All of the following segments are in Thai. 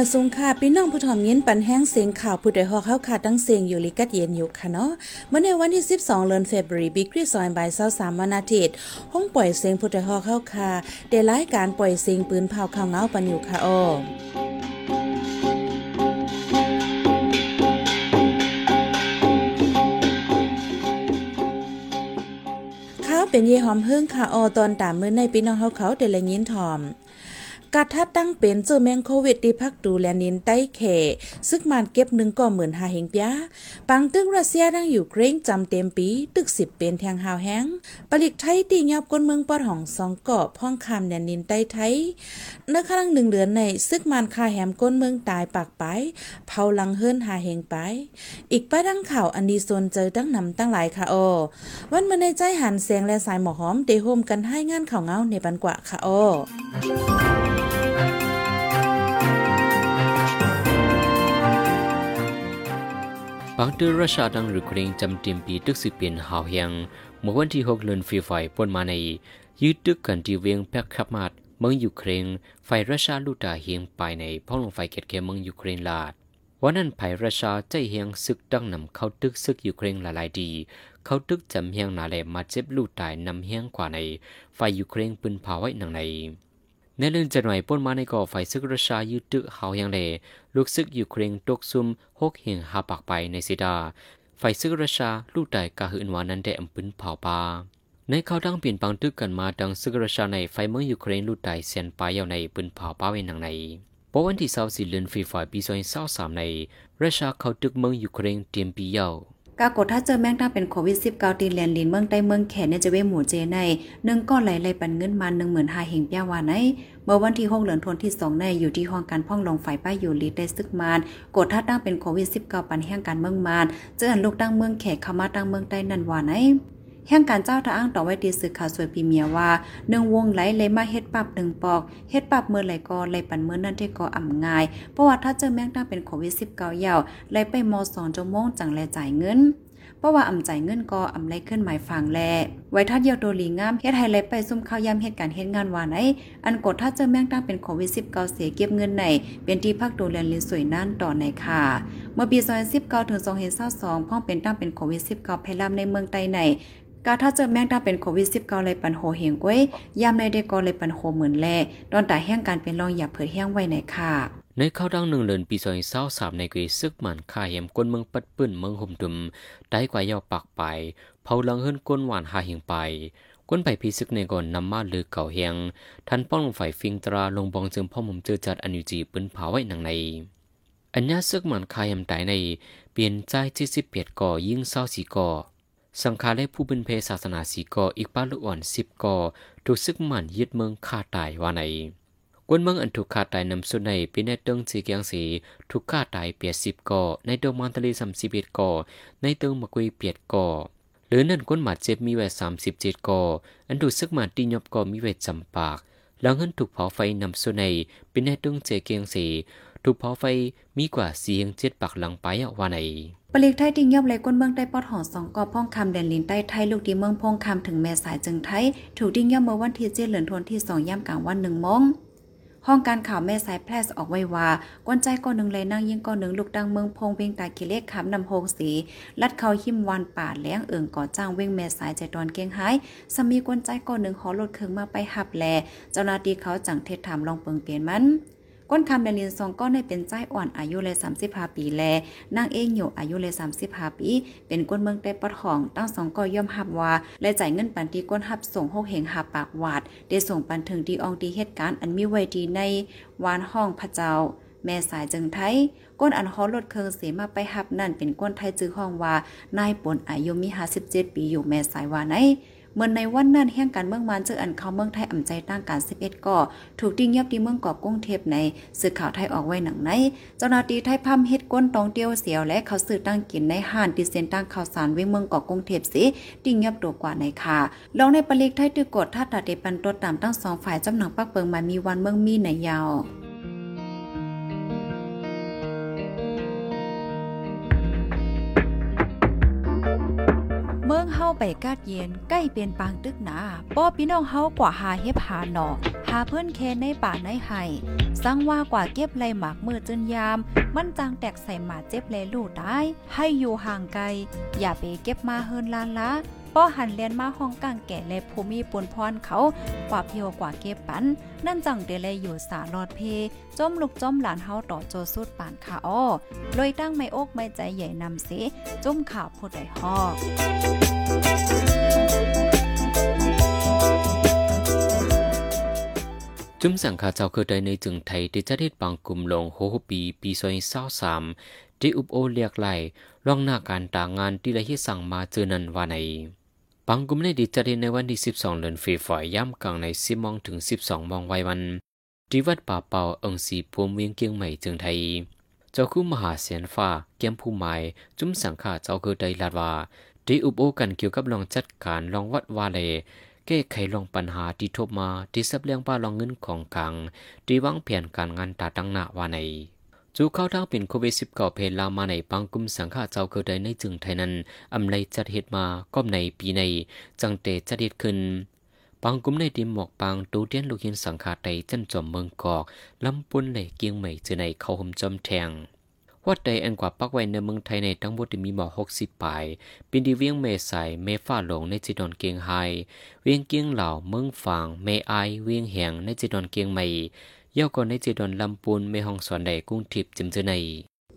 มาสงค่ะพี่น้องผู้ถ่อมยินปันแห้งเสียงข่าวผู้ใดฮอกเข้าขาดตั้งเสียงอยู่ลิกัดเย็นอยู่ค่ะเนาะเมื่อในวันที่ 12 เดือนเฟบรีบิกรีซอยบ่าย23วันอาทิตย์ห้องปล่อยเสียงผู้ใดฮอกเข้าคาได้รายการปล่อยเสียงปืนเผาข่าวเงาปันอยู่ค่ะอ้อข้าเป็นเยหอมเฮิ่งค่ะออตอนตามมือในพี่น้องเฮาเขาได้ละยินถอม กัดทัดตั้งเป็นเจอแมงโควิดที่พักดูแลนินใต้เขซึกมันเก็บหนึ่งก็หมื่นหาเฮงปยาปังตึกรัสเซียดังอยู่เกรงจำเต็มปี ตึกสิบเป็นแทงหาวแห้งปลิกไทยตียอบก้นเมืองปอดห่องสองเกาะพ่องคำแนนินใต้ไทยเนื้อข้งหนึ่งเดือนในซึกมันคาแหมก้นเมืองตายปากไป เผาลังเฮิรนหาเฮงไป อีกป้าดังข่าวอันดีโซนเจอตั้งนำตั้งหลายค่ะโอวันมาในใจหันเสียงและสายหมอหอมเดโฮมกันให้งานข่าวเงาในปันกว่าค่ะโอบางเดือรัสเซียดังหรือเครงจำเต็มปีตึกสิเป็นหาวเฮียงเมื่อวันที่6เดือนฟีไฟปนมาในยืดตึกกันที่เวียงแพกขับมาดเมืองยูเครนไฟรัสเซียลูตาเฮียงไปในพ่องลงไฟเก็ดแก่เมืองยูเครนลาดวันนั้นไผรัสเซียใจเฮียงซึกดังนำเข้าตึกซึกยูเครนหลายๆดี เข้าตึกจำเฮียงนาแลมาเจ็บลูตายนำเฮียงกว่าในไฟยูเครนปืนเผาไว้หนังใน ในเรื่องจะหน่วยป้นมาในก่อไฟซึกรัสเซียยืดตึกเฮาอยังเลลูกซึกอยู่เครนตกซุ่มหกเหียงหาปากไปในสิดา ไฟซึกรัสเซียลูกใดกาหืนวานั้นได้อำปืนเผาปาในเขาดังเปลี่ยนปังตึกกันมาดังซึกรัสเซียในไฟเมืองยูเครนลูกใดเสียนปลายยาวในปืนเผาปาไว้หนังในปวันที่24เดือนฟีฟอยปี2023ในรัสเซียเข้าตึกเมืองยูเครนเตรียมปียาว กากดถ้าเจอแมงดาเป็นโควิด -19 ตีแลนลินเมืองใต้เมืองแขนเนี่ยจะเวหมู่เจในหนึ่งก้อนไหลไหลปันเงินมา1 5 0 0 0เฮงย่าวาในเมื่อวันที่6เหลือนทนที่2ในอยู่ที่ห้องการพ่องลงฝ่ายป้ายอยู่ลีได้ซึกมานกดถ้าตั้งเป็นโควิด -19 ปันแห่งการเมืองมานเจออันลูกตั้งเมืองแขกเข้ามาตั้งเมืองใต้นั่นว่าไหน แห่งการเจ้าทาอ้างต่อไว้ตีสื่อข่าวสวยปีเมียว่าเนื่องวงไหลเลยมาเฮ็ดปรับหนึ่งปอกเฮ็ดปรับเมื่อไหลก็ไหลปันเมื่อนั่นที่ก็อ่ำง่ายเพราะว่าถ้าเจอแม่งตั้งเป็นโควิด -19 ยาวไหลไปม2ชั่วโมงจังแลจ่ายเงินเพราะว่าอ่ำใจเงินก็อ่ำไรขึ้นหมายฟังแล ไว้ถ้าเดียวโดลีงามเฮ็ดให้ไรไปซุ่มข้าวยำเหตุการณ์เฮ็ดงานวานไออันกดถ้าเจอแม่งตั้งเป็นโควิด19เสียเก็บเงินในเป็นที่พักดูแลลินสวยนั่นต่อในค่ะ เมื่อปี2019ถึง2022พ่องเป็นตั้งเป็นโควิด19แพร่ลำในเมืองไต้ใน กาถ้าเจอแมงตั้เป็นโควิด19เลยปันโหเฮงก้วยยามในเด็กก็เลยปันโหเหมือนแลดอนตาแห้งการเป็นรองอย่าเผยแห้งไว้ในค่ะ ในข้าวดังหนึ่งเดือนปีซอยเศร้าสามในกุยซึกหมันข่าเหียมก้นเมืองปัดปื้นเมืองห่มดุมได้กว่ายาวปากไป เผาลังเฮิรนก้นหวานหาเหียงไปก้นไปพีซึกในก่อนนำมาลือเก่าเฮียง ทันป้องลงไฟฟิงตราลงบองจึงพ่อมุมเจอจัดอนุจีปืนเผาไว้หนังใน อัญญาซึกหมันข่าเหียมตายใน เปลี่ยนใจที่สิบเปียดก่อยิ่งเศร้าสีก่อ สังฆาและผู้เป็นเพศศาสนาสีก่ออีกป้าลูกอ่อนสิบก่อถูกซึกหมันยึดเมืองฆ่าตายว่าในกวนเมืองอันถูกฆ่าตายนำสุดในปีในเติงสีเกียงสีถูกฆ่าตายเปียดสิบก่อในเติงมันทะเลสามสิบเอ็ดก่อในเติงมะกุยเปียดก่อหรือนั่นก้นหมัดเจ็บมีไว้สามสิบเจ็ดก่ออันถูกซึกหมัดตีนยบกอมีไว้จำปากหลังเงินถูกเผาไฟนำสุดในปีในเติงเจเกียงสี ถูกเผาไฟมีกว่าเสียงเจ็ดปากหลังไปว่าในปลีกไทยติงยอบไหลก้นเมืองใต้ปอดหอสองกอพ่องคำแดนลินใต้ไทยลูกดีเมืองพงคำถึงแม่สายจึงไทย ถูกดิ้งย่อมเมื่อวันที่เจ็ดเหลือนทวนที่สองย่ำกลางวันหนึ่งมงห้องการข่าวแม่สายแพร่ออกไว้ว่ากวนใจก้อนหนึ่งเลยนั่งยิงก้อนหนึ่งลูกดังเมืองพงเวียงตากิเลขคำนำโฮงสี ลัดเขาหิมวันป่าแหลงเอิ่งก่อจ้างเวียงแม่สายใจตอนเกียงหายสามีกวนใจก้อนหนึ่งขอลดเครื่องมาไปหับแล เจ้าหน้าที่เขาจังเทศถามลองเปิงเปลี่ยนมัน ก้นคำแดนลินซองก็ในเป็นใจอ่อนอายุเลย35 ปีแลนางเองอยู่อายุเลย35 ปี เป็นก้นเมืองแต่ปอดของตั้งสองก็ย่อมหับว่าและจ่ายเงินปันที่ก้นหับส่งหกเหงหับปากวาดได้ส่งปันถึงดีอองดีเหตุการณ์อันมีไว้ดีในวานห้องพระเจ้าแม่สายจึงไทยก้นอันฮอลดเคิงเสียมาไปหับนั่นเป็นก้นไทยจื้อห้องว่า นายปนอายุมี57ปีอยู่แม่สายว่าไหน เมื่อในวันนั้นแห่งการเมืองมันเจออันเข้าเมืองไทยอ่ำใจตั้งการ11ก่อถูกดิ้งยับดีเมืองก่อกุ้งเทพในสื่อข่าวไทยออกไว้หนังในเจ้าหน้าที่ไทยพัมเฮ็ดก้นตองเตียวเสียวและเขาสื่อตั้งกินในห้านติเซนตั้งข่าวสารเวเมืองก่อกุ้งเทพสิดิ้งยับตัวกว่าในค่ะลองในปลีกไทยตือกดท่าตัดเดปันตัวตามตั้งสองฝ่ายจำหนังปักเปิงมามีวันเมืองมีในยาว เมืองเฮาไปกาดเย็นใกล้เป็นปางตึกหนาป้อพี่น้องเฮากว่าหาเฮ็บหาหนอหาเพื่อนแค่ในป่าในไห้สังว่ากว่าเก็บไรหมากมือจนยาม มันจางแตกใส่หมาเจ็บแลลูกได้ให้อยู่ห่างไกล อย่าไปเก็บมาเฮินลานละ ป้อหันเลียนมาห้องกลางแก่และภูมิปุนพรเขากว่าเพียวกว่าเก็บปัน นั่นจังเดเลยอยู่สาลอดเพจมลูกจมหลานเฮาต่อโจสุดปานขาอ้อลอยตั้งไม่อกไม่ใจใหญ่นำเสจมข่าวผู้ใดฮอกจุ้มสังขาเจ้าเคือใดในจึงไทยที่จะได้ปังกลุ่มลงโฮปีปีซอยเศร้าสามที่อุปโอเรียกไหลร่องหน้าการต่างงานที่ละที่สั่งมาเจอนันว่าใน ปังกลุ่มในดีจะได้ในวันที่ 12 เดือนฟีฝอยย่ำกลางใน10โมงถึง 12โมงไว้วันที่วัดป่าเป่าองสีพวมเวียงเกียงใหม่จึงไทย เจ้าคู่มหาเสียนฟ้าเกียมผู้หมาย จุ้มสังขาเจ้าคือใดลาดว่าที่อุปโอกันเกี่ยวกับลองจัดการลองวัดวาเลแก้ไขลองปัญหาที่ทบมาที่สับเลียงป้าลองเงินของกลางที่วางแผนการงานตาตั้งหน้าว่าใน จูเข้าทางเป็นโควิด19เพลามาในปังกุมสังฆาเจ้าเกิดได้ในจึงไทยนั้นอำไลจัดเหตุมาก้มในปีใน จังเตจัดเหตุขึ้น ปังกุมในดิมหมอกปังตูเตียนลูกหินสังฆาไตจันจอมเมืองกอกลำปุนเหล่เกียงใหม่เจอในเขาห่มจอมแทงวัดใดอันกว่าปักไว้ในเมืองไทยในทั้งหมดมีหมอหกสิบปลายป็นดีเวียงเมสายเมฟ้าหลงในจีดอนเกียงไฮเวียงเกียงเหล่าเมืองฝางเมไอเวียงแหงในจีดอนเกียงใหม่ ย่อก่อนในจีดอนลำปูนเมห้องสอนใดกุ้งทิพย์จิมเจอใน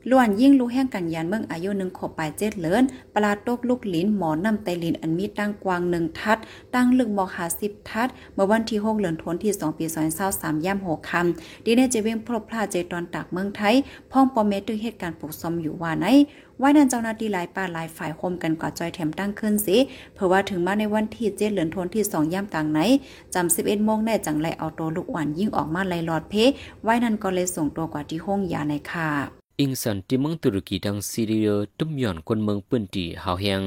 ล้วนยิ่งลูกแห่งกันยานเมืองอายุหนึ่งขบปลายเจ็ดเลินปลาตกลูกหลินหมอนำไตลินอันมีตั้งกวางหนึ่งทัด ตั้งลึกหมอกหาสิบทัด เมื่อวันที่หกเดือนธันวาคมที่สองปีสองเศร้าสามย่ำหกคำดีเนเจเวงพลบพลาเจตอนตากเมืองไทย พ่องปอเมตึงเหตุการณ์ปลุกซอมอยู่ว่าไหนว่านั้นเจ้าหน้าที่หลายป่าหลายฝ่ายคมกันกว่าจอยแถมตั้งขึ้นสิ เพื่อว่าถึงมาในวันที่เจ็ดเดือนธันที่สองย่ำกลางไหนจำสิบเอ็ดโมงแน่จังไรเอาตัวลูกหวานยิ่งออกมาไลหลอดเพไว้นั้นก็เลยส่งตัวกว่าที่ห้องยาในค่ะ อิงสันที่เมืองตุรกีดังซีเรียตุ้มย่อนคนเมืองปื้นตีหาวแหง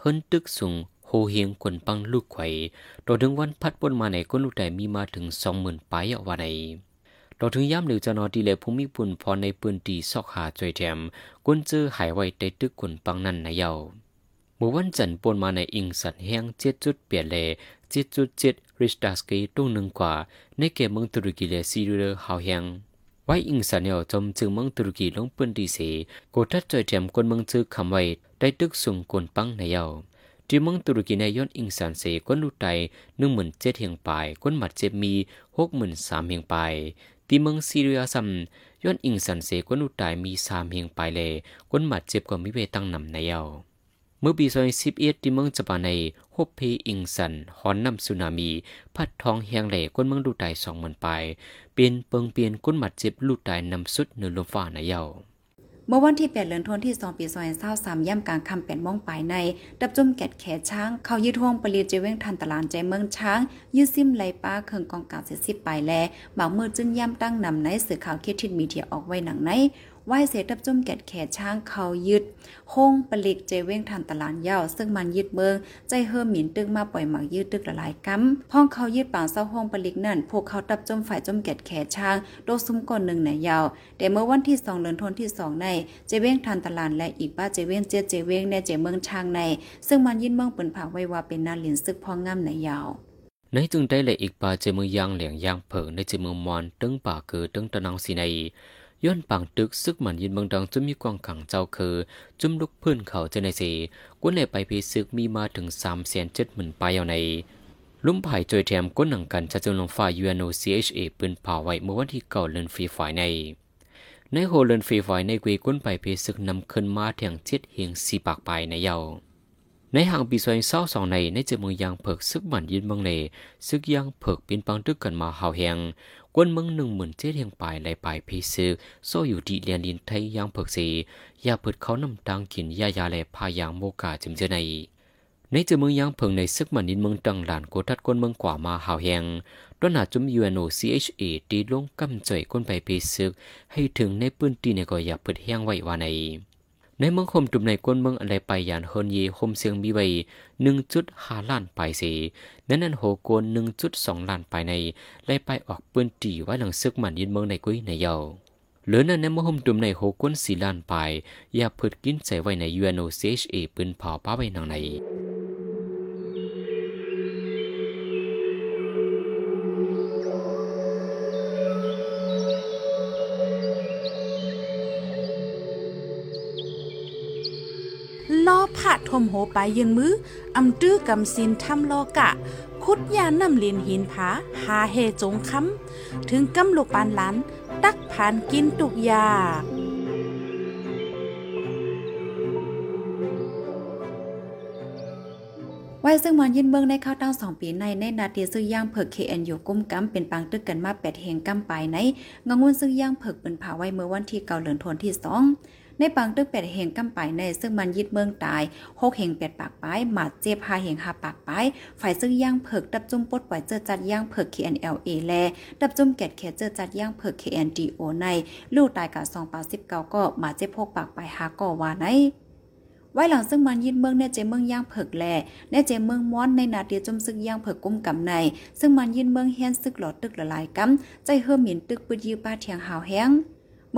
เฮินตึกสูงโฮเฮียงคนปังลูกไข่ต่อถึงวันพัดปนมาในคนลูกแต่มีมาถึงสองหมื่นปลายว่าในต่อถึงย้ำหรือจะนอดีเลภูมิปุ่นพอในปืนตีซอกหาจอยแถมกวนเจอหายไว้ในตึกคนปังนั่นในเยาเมื่อวันจันทร์ปนมาในอิงสันแห้งเจ็ดจุดเปลี่ยนเลเจ็ดจุดเจ็ดริชดาสกีตุ้งหนึ่งกว่า ในเกมเมืองตุรกีเลซีเรียหาวแหง ไว้อิงสันเนียวจมจึงเมืองตุรกีลงปืนดีเสกดทัดจอยแถมคนเมืองจือคำไว้ได้ตึกสูงคนปังในเยาที่เมืองตุรกีในย้อนอิงสันเสก้นลูไตหนึ่งหมื่นเจ็ดเฮียงปายก้นหมัดเจ็บมีหกหมื่นสามเฮียงปายที่เมืองซีเรียซัมย้อนอิงสันเสก้นลูไตมีสามเฮียงปายเลก้นหมัดเจ็บก็มีเวตั้งนำในเยา มื่อปี2011ที่เมืองจปาในฮบเพอิงสันฮอนนำสึนามี พัดทองเฮียงเหล่ก้นเมืองลูไตสองหมื่นปเป็นเปิงเปลี่ยนก้นหมัดเจ็บลูไตนำสุดเนื้อลมฟ้าในเยาเมื่อวันที่ 8เดือนธันวาคมที่2ปี2023ย่ำกลางค่ำ8โมงปลายใน ดับจุ่มแกดแขช้าง เขายึดห้องปรีเจเวงทันตลาดใจเมืองช้าง ยืดซิมไหลป้าเคิงกองกาเสียสิบปลายแลหมากมือจึงย่ำตั้งนำในสื่อข่าวเคทิดมีเทียออกไว้หนังใน ไหวเสดับจุ่มแกดแขช้างเขายึดห้องปลิกเจเว้งทันตลาดยาวซึ่งมันยึดเมืองใจเฮิมหมินตึกมาปล่อยหมากยืดตึกละลายกำพ้องเขายึดปางเศร้าห้องปลิกนั่นพวกเขาดับจุ่มฝ่ายจุ่มแกดแขช้างโดซุ้มก่อนหนึ่งในยาว แต่เมื่อวันที่2เดือนธันที่2ในเจเว้งทันตลาดและอีกป้าเจเว้งเจเจเว้งในเจเมืองช้างใน ซึ่งมันยินเมืองเปิ่นผากไว้ว่าเป็นนาลินซึกพองงามในยาวในจึงได้เลยอีกป่าเจมือยางเหลียงยางเผิงในเจมือมอนตึงป่าคือตึงตะนังสีใน ย้อนปังตึกซึกมันยินเมืองดังจะมีกวางขังเจ้าคือ จุ่มลุกพื้นเขาเจนในสีก้นเลยไปพีซึกมีมาถึงสามแสนเจ็ดหมื่นปลายเอาในลุ่มไผ่จอยแถมก้นหนังกันจะจงลงฝ่าย UNOCHA ปืนเผาไว้เมื่อวันที่เก่าเลินฟรีฝ่ายใน ในโฮเลนฟรีฝ่ายในกวีก้นไปพีซึกนำขึ้นมาเถียงเจ็ดเฮียงสี่ปากปลายในเยาในห่างปีซอยเศร้าสองในในเจมืองยางเผิกซึกมันยินเมืองเลซึกยางเผิกปินปังตึกกันมาหาวแหง กวนเมืองหนึ่งหมื่นเจ็ดเฮียงปลายไหลปลายพีซึกโซอยู่ดีเลียนลินไทยยางเผิกสียาเผิดเขาน้ำตังกินยายาแลพายางโมกาจิมเจในในเจมืองยางเผิงในซึกมันยินเมืองตังหลานโกทัดกวนเมืองกว่ามาหาวแหงต้นหาจุม UNOCHA ตีลงกำจ่อยก้นไปพีซึกให้ถึงในปืนตีในกอย่าเปิดแห้งไว้ว่าใน ในเมืองคมจุ่มในก้นเมืองอะไรไปยานเฮินเยคมเสียงมีไว้หนึ่งจุดห้าล้านไปสีนั้นนั้นโหกวนหนึ่งจุดสองล้านไปในไล่ไปออกปืนตีไว้หลังซึกมันยินเมืองในกุ้ยในเยาเหลือนั้นในเมืองคมจุ่มในโหกวนสี่ล้านไป อย่าเพิดกินใส่ไว้ในยวนโอเซชเอปืนเผาป้าไว้นางใน ทมโหไปยืนมืออำตื้อกำสินทำลอกะ คุดยานำเลียนหินผาหาเฮจงคำถึงกำลูกปานหลานตักผ่านกินตุกยาไว้ซึ่งมันยินเมืองในข้าวตั้งสองปีในในนาทีซื้อย่างเผิกเคอ็นอยู่กุ้มกำเป็นปังตึกกันมาแปดเฮงกำไปในงงวนซึ่งย่างเผิกเป็นผาไว้เมื่อวันที่เก่าเหลือนทนที่สอง ในปังตึกแปดเฮงกำไปในซึ่งมันยึดเมืองตายหกเฮงแปดปากปลายหมาดเจ็บหาเฮงหาปากปลายฝ่ายซึ่งย่างเผิกดับจุ่มปดปล่อยเจอจัดย่างเผิก KNLA แลดับจุ่มแกดแคเจอจัดย่างเผิก KNDO ในลูกตายกะสองปาสิบเก้าก็หมาเจ็บหกปากปลายหาก่อว่าในไว้หลังซึ่งมันยินเมืองในเจเมืองย่างเผิกแลในเจเมืองม้อนในนาเดียจมซึกย่างเผิกกุ้มกำใน ซึ่งมันยินเมืองเฮียนซึกหลอดตึกละลายกำใจเฮือหมินตึกปืดยือป้าเทียงหาวแห้ง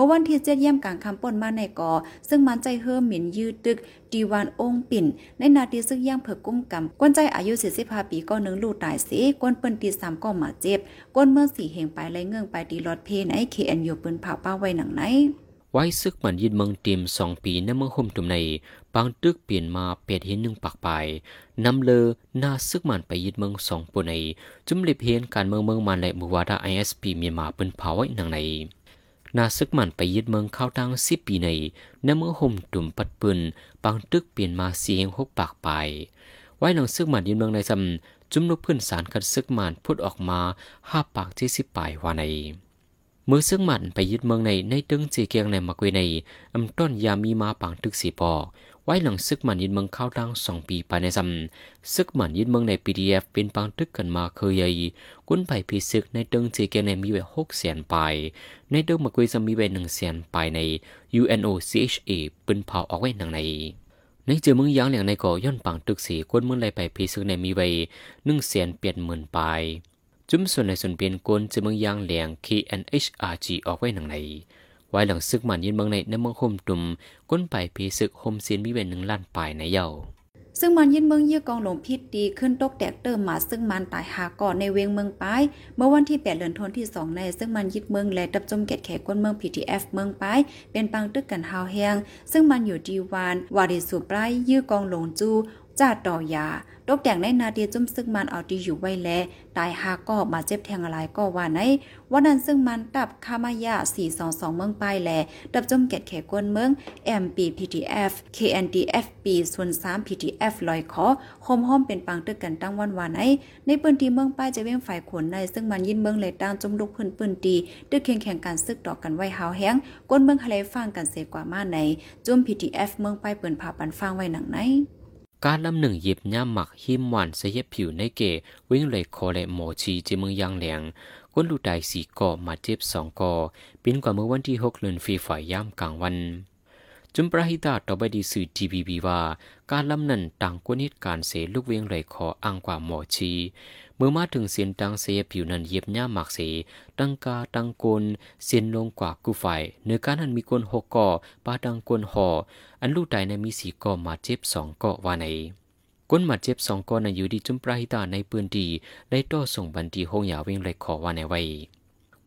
มื่อวันที่เจ็ดเยี่ยมกลางคำป่นมาในกอ ซึ่งมันใจเฮือหมินยืดตึกดีวานองปิ่น ในนาทีซึกย่างเผิกกุ้มกำกวนใจอายุสี่สิบห้าปีก็นึงลูกตายสีกวนเปิ้นตีสามก็มาเจ็บกวนเมื่อสี่เหงไปไรเงื่องไปตีรถเพนไอเคเอ็นยูปืนเผาป้าไว้หนังไหนไว้ซึกมันยินเมืองต็มสองปีในเมืองห่มตุมในบางตึกเปลี่ยนมาเป็ดเห็นหนึ่งปากปลายนำเลอหน้าซึกมันไปยึดเมืองสองปนในจุ่มลิบเห็นการเมืองเมืองมันและบุวาดาไอเอสพีเมียมาเป็นเผาไว้หนังใน นาซึกมันไปยึดเมืองเข้าทางสิบปีในในเมืองห่มตุ่มปัดปืนบางตึกเปลี่ยนมาเสียงหกปากไป ไว้หนังซึกมันยึดเมืองในซำจุมนุพื้นสารคัดซึกมันพุดออกมาห้าปากที่สิบปลายว่าในมือซึกมันไปยึดเมืองในในตึงจีเกียงในมะกุยในอำต้นยามีมาปังตึกสีปอก ไว้หลังซึกมันยึดเมืองเข้าดังสองปีไปในซำซึกมันยึดเมืองในปีดีเอฟเป็นปังตึกกันมาเคยใหญ่กุนไปพีซึกในตึงจีเกียงในมีไว้หกแสนปายในตึงมักเวจะมีไว้หนึ่งแสนปายใน UNOCHA เป็นเผาออกไว้หนังในในเจอเมืองยางเหลียงในก่อย่อนปังตึกสีกวนเมืองไรไปพีซึกในมีไว้หนึ่งแสนเปลี่ยนหมื่นปลายจุ้มส่วนในส่วนเปลี่ยนกลจะเมืองยางเหลียง KNHRG ออกไว้หนังใน ไว้หลังซึกมันยินเมืองในในเมืองโฮมตุ่มก้นไปพีซึกโฮมเซียนมีเวนหนึ่งล้านปลายในเยาซึ่งมันยินเมืองเยี่ยกองหลงพิษดีขึ้นตกแตกเติมมาซึ่งมันตายหาก่อนในเวงเมืองปาย เมื่อวันที่ 8 เดือนธันวาคมที่ 2 ใน ซึ่งมันยึดเมืองและดับจมเกตแขกคนเมือง PTF เมืองปาย เป็นปังตึกกันหาวแหงซึ่งมันอยู่ดีวานวาริสุปลายยื้อกองหลงจู จ่าต่อยาตกแต่งในนาเดียจุ่มซึกมันเอาดีอยู่ไว้แลตายหาก็มาเจ็บแทงอะไรก็ว่าในวันนั้นซึ่งมันตับคามายา422 เมืองปลายแลดับจมเกตแขกวนเมือง MPPTF KNDFP ส่วน3 PTF ลอยขอโฮมห้อมเป็นปังตึกกันตั้งวันวานในในปืนที่เมืองป้ายจะเว้งฝ่ายขนในซึ่งมันยินเมืองเลยตั้งจมลุกพื้นปืนตีตึกแข่งแข่งกันซึกต่อกันไว้หาวแห้งก้นเมืองทะเลฟังกันเสกว่ามาในจุ่ม PTF เมืองป้ายเปิ่นผ่าปันฟังไว้หนังไหน การลำหนึ่งหยิบย่าหมักหิมหวานเสียผิวในเกวิ่งเลยคอเละหมอชีจีเมืองยางแหลงก้นลูดายสีก่อมาเจ็บสองก่อปิ้นกว่าเมื่อวันที่หกเดือนฟีฝ่ายย่ำกลางวัน จุมประหิตาต่อไปดีสื่อทีวีบีว่า การลำนั้นต่างกวนิดการเสลูกเวียงไหลคออังกว่าหมอชี เมื่อมาถึงเสียนตังเสียผิวนั้นเย็บหน้าหมากเสีตังกาตังกลเสียนลงกว่ากูฝ่ายเนื้อการนั้นมีกลหกก่อปาตังกลหออันลูกใดในมีสีก่อมาเจ็บสองก่อว่าไหนก้นมาเจ็บสองก่อในอยู่ดีจุมปราหิตาในปืนดีได้ต่อส่งบันทีหงยาเวงไรขอว่าในไว้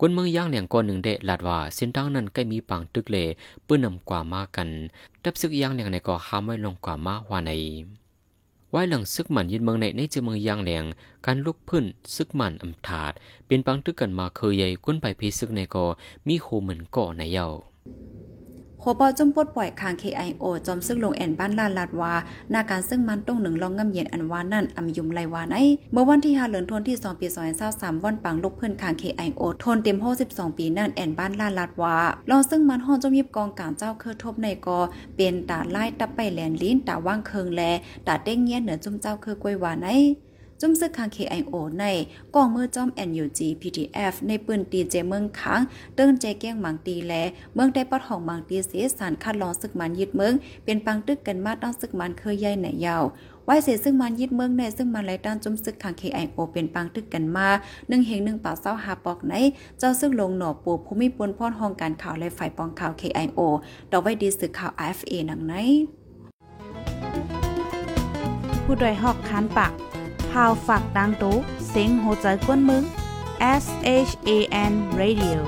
ก้นเมืองย่างเหลียงก่อนหนึ่งเดลาดว่าเส้นทางนั้นใกล้มีปังตึกเลปื้นนำกว่ามากันดับซึกย่างเหลียงในก่อห้ามไว้ลงกว่ามาว่าในไว้หลังซึกมันยินเมืองในในเจเมืองยางแหลงการลุกพื้นซึกมันอำถาดเป็นปังตึกกันมาเคยใหญ่ก้นไปพีซึกในกอมีโคเหมือนก่อในเย้า โคปอจมปดปล่อยคาง KIO จอมซึ่งลงแอนบ้านลาลาดวาหน้าการซึ่งมันต้องหนึ่งลองงำเย็นอันวานั่นอำยุมไลวาในเมื่อวันที่5เดือนธันวาคมที่2ปี2023วันปังลูกเพื่อนคาง KIO ทนเต็ม62ปีนั่นแอนบ้านลาลาดวาลองซึ่งมันห้องจมยิบกองการเจ้าเคอทบในกอ เป็นตาไล่ตับไปแหลนลิ้นตาว่างเคิงแลตาเด้งเงี้ยเหนือจุ่มเจ้าเคอกล้วยหวานใน จุ่มซึกคาง KIO ในกองมือจอม NUG PTF ในปืนตีเจเมืองค้างเติ้นเจเกี้ยงมังตีแล เมืองได้ปอดห้องมังตีเสียสารคัดลองซึกมันยึดเมือง เป็นปังตึกกันมาตั้งซึกมันเคยใหญ่ไหนยาวไว้เสียซึ่งมันยึดเมืองในซึ่งมันไหลต้านจุ่มซึกคาง KIO เป็นปังตึกกันมาหนึ่งเฮงหนึ่งป่าเศร้าหาปอกไหน เจ้าซึ่งลงหน่อปูภูมิปนพ่อนห้องการข่าวและฝ่ายปองข่าว KIO ดอกไว้ดีสื่อข่าว AFA หนังไหน ผู้ดยหอกคานปาก พาวฝากดังตู้เซ็งโหใจกวนมึง S H A N Radio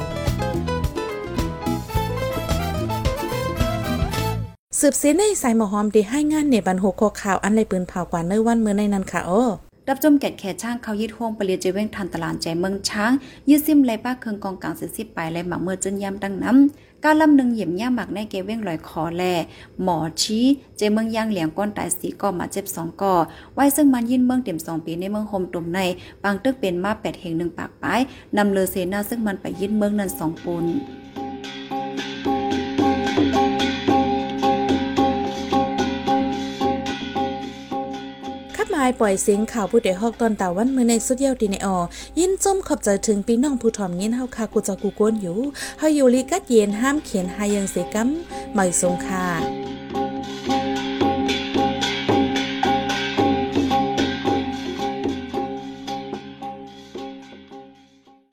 สืบเสียในสายหมอหอมได้ให้งานในบันหกข้อข่าวอันไรปืนเผากว่าเนื้อวันเมื่อในนั้นค่ะโอ้รับจมแกดแขช่างเขายึดห้องปเลียเจเว้งทันตลาดใจเมืองช้าง ยืดซิมไรป้าเคืองกองกลางเสียสิบไปไรหมักเมื่อจนยำดังน้ำ ก้าลำหนึ่งเหยียบย่าหมักในเกเว้งลอยคอแล หมอชี้เจเมืองย่างเหลียงก้อนตายสีก่อมาเจ็บสองก่อไว้ซึ่งมันยินเมืองเต็มสองปีในเมืองโฮมตุ่มในบางตึกเป็นมาแปดเหงหนึ่งปากป้ายนำเลอเซนาซึ่งมันไปยินเมืองนั้นสองปูน ปล่อยเสียงข่าวผู้เดฮอกตอนตาวันมือในสุดเยาวดีในออยินจมขอบใจถึงพี่น้องผู้ถ่อมยินเฮาคากูจะกูโกนอยู่เฮาอยู่ลีกัดเย็นห้ามเขียนหายังเสกัมหม่ทรงค่า